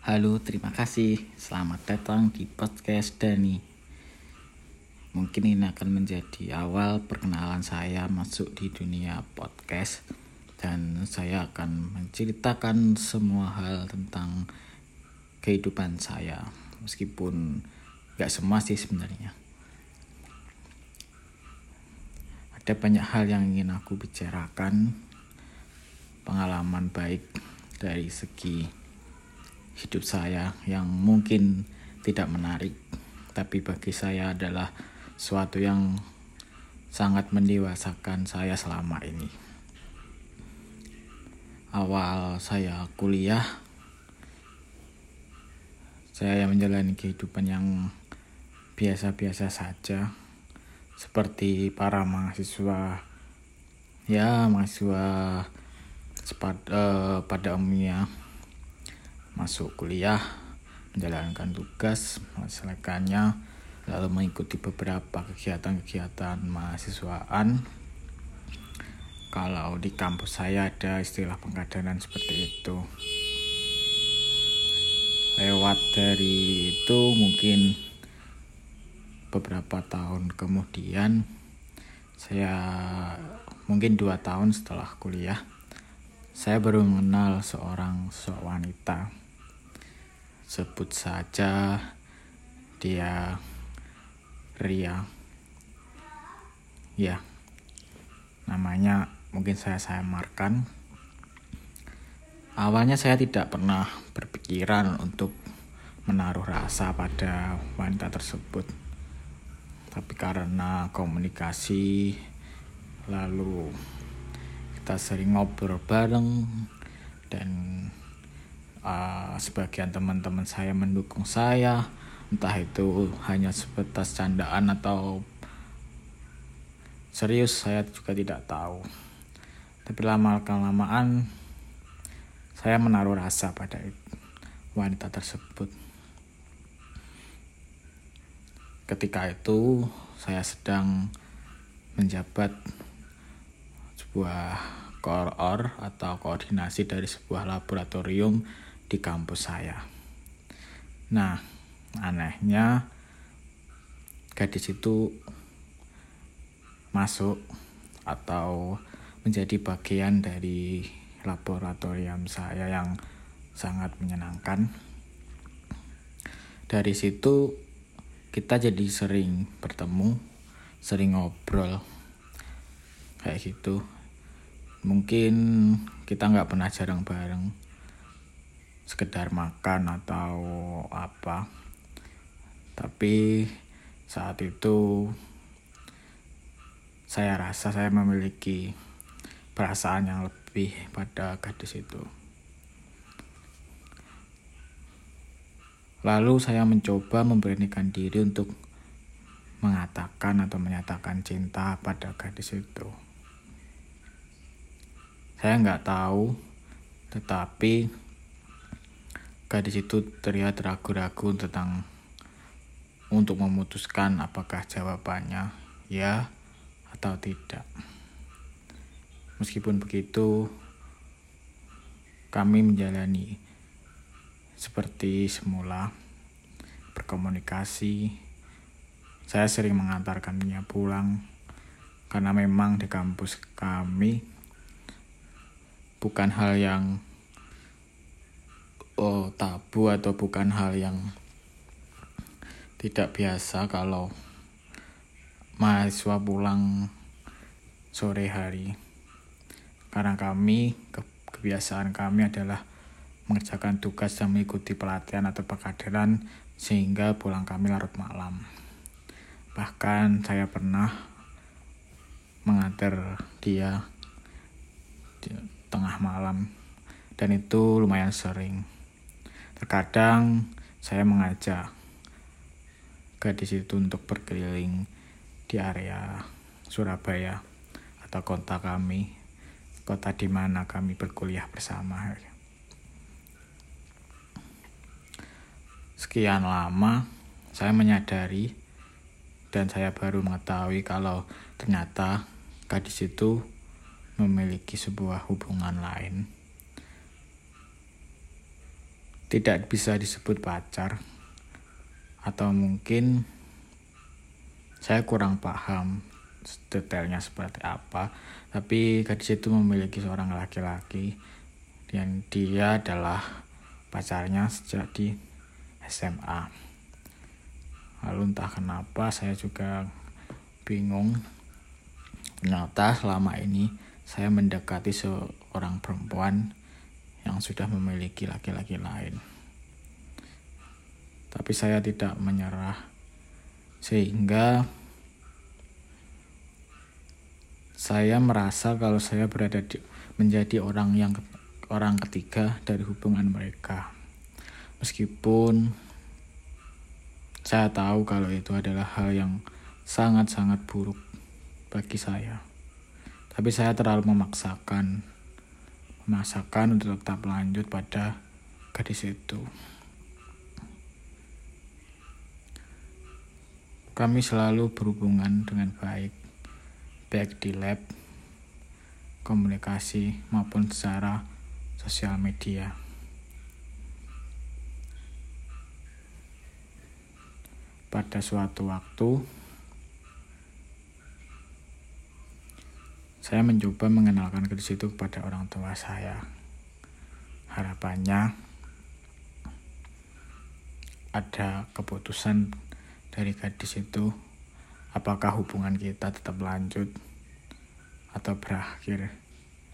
Halo, terima kasih. Selamat datang di podcast Dani. Mungkin ini akan menjadi awal perkenalan saya masuk di dunia podcast dan saya akan menceritakan semua hal tentang kehidupan saya meskipun gak semua sih sebenarnya. Ada banyak hal yang ingin aku bicarakan, pengalaman baik dari segi hidup saya yang mungkin tidak menarik, tapi bagi saya adalah suatu yang sangat mendewasakan saya selama ini. Awal saya kuliah, saya menjalani kehidupan yang biasa-biasa saja, seperti para mahasiswa, ya mahasiswa cepat uh, pada umumnya masuk kuliah, menjalankan tugas, menyelesaikannya, lalu mengikuti beberapa kegiatan-kegiatan mahasiswaan. Kalau di kampus saya ada istilah pengkaderan seperti itu. Lewat dari itu mungkin beberapa tahun kemudian saya mungkin dua tahun setelah kuliah saya baru mengenal seorang seorang wanita. Sebut saja dia Ria. Ya namanya mungkin saya samarkan. Awalnya saya tidak pernah berpikiran untuk menaruh rasa pada wanita tersebut. Tapi karena komunikasi lalu kita sering ngobrol bareng dan uh, sebagian teman-teman saya mendukung saya. Entah itu hanya sebatas candaan atau serius saya juga tidak tahu. Tapi lama kelamaan saya menaruh rasa pada wanita tersebut. Ketika itu saya sedang menjabat sebuah koor atau koordinasi dari sebuah laboratorium di kampus saya nah anehnya gadis itu masuk atau menjadi bagian dari laboratorium saya yang sangat menyenangkan. Dari situ kita jadi sering bertemu, sering ngobrol kayak gitu. Mungkin kita nggak pernah jarang bareng, sekedar makan atau apa tapi saat itu saya rasa saya memiliki perasaan yang lebih pada gadis itu. Lalu saya mencoba memberanikan diri untuk mengatakan atau menyatakan cinta pada gadis itu. Saya nggak tahu, tetapi gadis itu terlihat ragu-ragu tentang untuk memutuskan apakah jawabannya ya atau tidak. Meskipun begitu, kami menjalani seperti semula berkomunikasi. Saya sering mengantarkannya pulang karena memang di kampus kami bukan hal yang oh, tabu atau bukan hal yang tidak biasa kalau mahasiswa pulang sore hari. Karena kami ke, kebiasaan kami adalah mengerjakan tugas dan mengikuti pelatihan atau pekaderan sehingga pulang kami larut malam. Bahkan saya pernah mengantar dia di tengah malam dan itu lumayan sering terkadang saya mengajak gadis itu untuk berkeliling di area Surabaya atau kota kami, kota di mana kami berkuliah bersama. Sekian lama saya menyadari dan saya baru mengetahui kalau ternyata gadis itu memiliki sebuah hubungan lain. tidak bisa disebut pacar atau mungkin saya kurang paham detailnya seperti apa tapi gadis itu memiliki seorang laki-laki dan dia adalah pacarnya sejak di SMA lalu entah kenapa saya juga bingung ternyata selama ini saya mendekati seorang perempuan yang sudah memiliki laki-laki lain tapi saya tidak menyerah sehingga saya merasa kalau saya berada di, menjadi orang yang orang ketiga dari hubungan mereka. Meskipun saya tahu kalau itu adalah hal yang sangat-sangat buruk bagi saya. Tapi saya terlalu memaksakan memaksakan untuk tetap lanjut pada gadis itu. Kami selalu berhubungan dengan baik, baik di lab, komunikasi maupun secara sosial media. Pada suatu waktu, saya mencoba mengenalkan gadis itu kepada orang tua saya. Harapannya ada keputusan dari gadis itu apakah hubungan kita tetap lanjut atau berakhir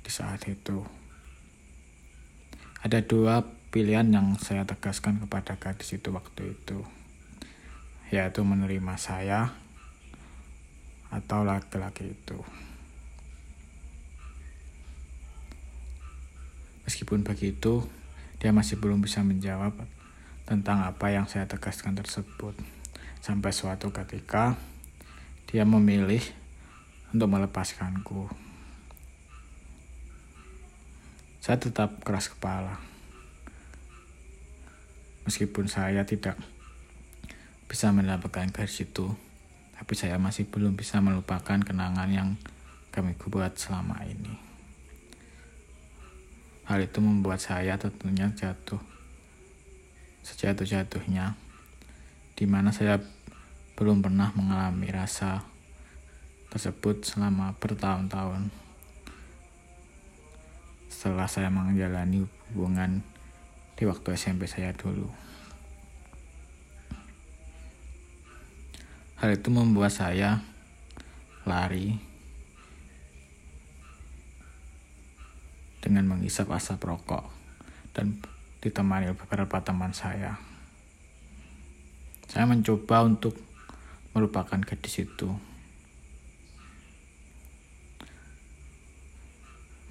di saat itu. Ada dua pilihan yang saya tegaskan kepada gadis itu waktu itu, yaitu menerima saya atau laki-laki itu. Meskipun begitu, dia masih belum bisa menjawab tentang apa yang saya tegaskan tersebut. Sampai suatu ketika, dia memilih untuk melepaskanku. Saya tetap keras kepala. Meskipun saya tidak bisa mendapatkan garis itu, tapi saya masih belum bisa melupakan kenangan yang kami buat selama ini. Hal itu membuat saya tentunya jatuh sejatuh-jatuhnya, di mana saya belum pernah mengalami rasa tersebut selama bertahun-tahun setelah saya menjalani hubungan di waktu SMP saya dulu. Hal itu membuat saya lari dengan menghisap asap rokok dan ditemani beberapa teman saya. Saya mencoba untuk melupakan gadis itu.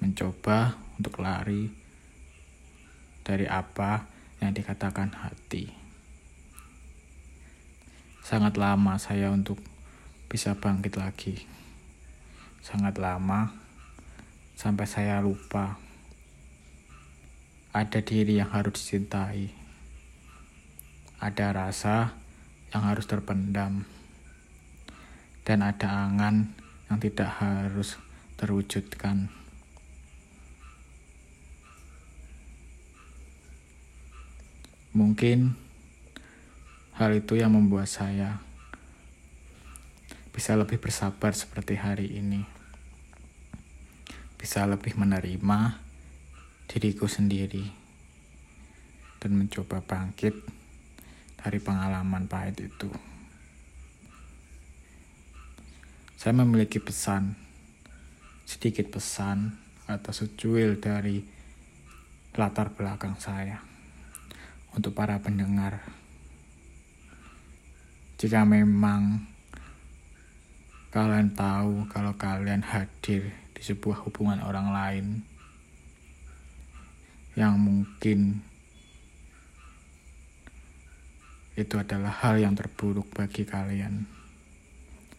Mencoba untuk lari dari apa yang dikatakan hati. Sangat lama saya untuk bisa bangkit lagi. Sangat lama sampai saya lupa ada diri yang harus dicintai. Ada rasa yang harus terpendam. Dan ada angan yang tidak harus terwujudkan. Mungkin hal itu yang membuat saya bisa lebih bersabar seperti hari ini. Bisa lebih menerima diriku sendiri dan mencoba bangkit dari pengalaman pahit itu. Saya memiliki pesan, sedikit pesan atau secuil dari latar belakang saya untuk para pendengar. Jika memang kalian tahu kalau kalian hadir di sebuah hubungan orang lain yang mungkin itu adalah hal yang terburuk bagi kalian.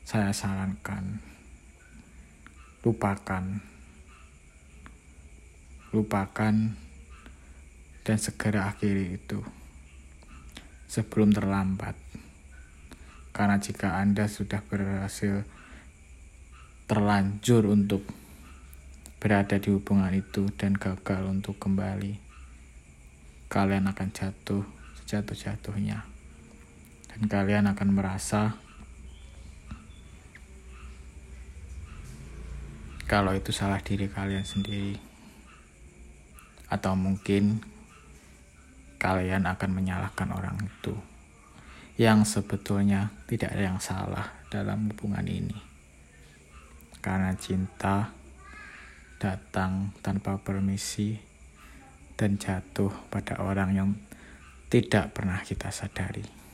Saya sarankan lupakan. Lupakan dan segera akhiri itu sebelum terlambat. Karena jika Anda sudah berhasil terlanjur untuk berada di hubungan itu dan gagal untuk kembali, kalian akan jatuh sejatuh-jatuhnya. Dan kalian akan merasa kalau itu salah diri kalian sendiri. Atau mungkin kalian akan menyalahkan orang itu yang sebetulnya tidak ada yang salah dalam hubungan ini. Karena cinta datang tanpa permisi dan jatuh pada orang yang tidak pernah kita sadari.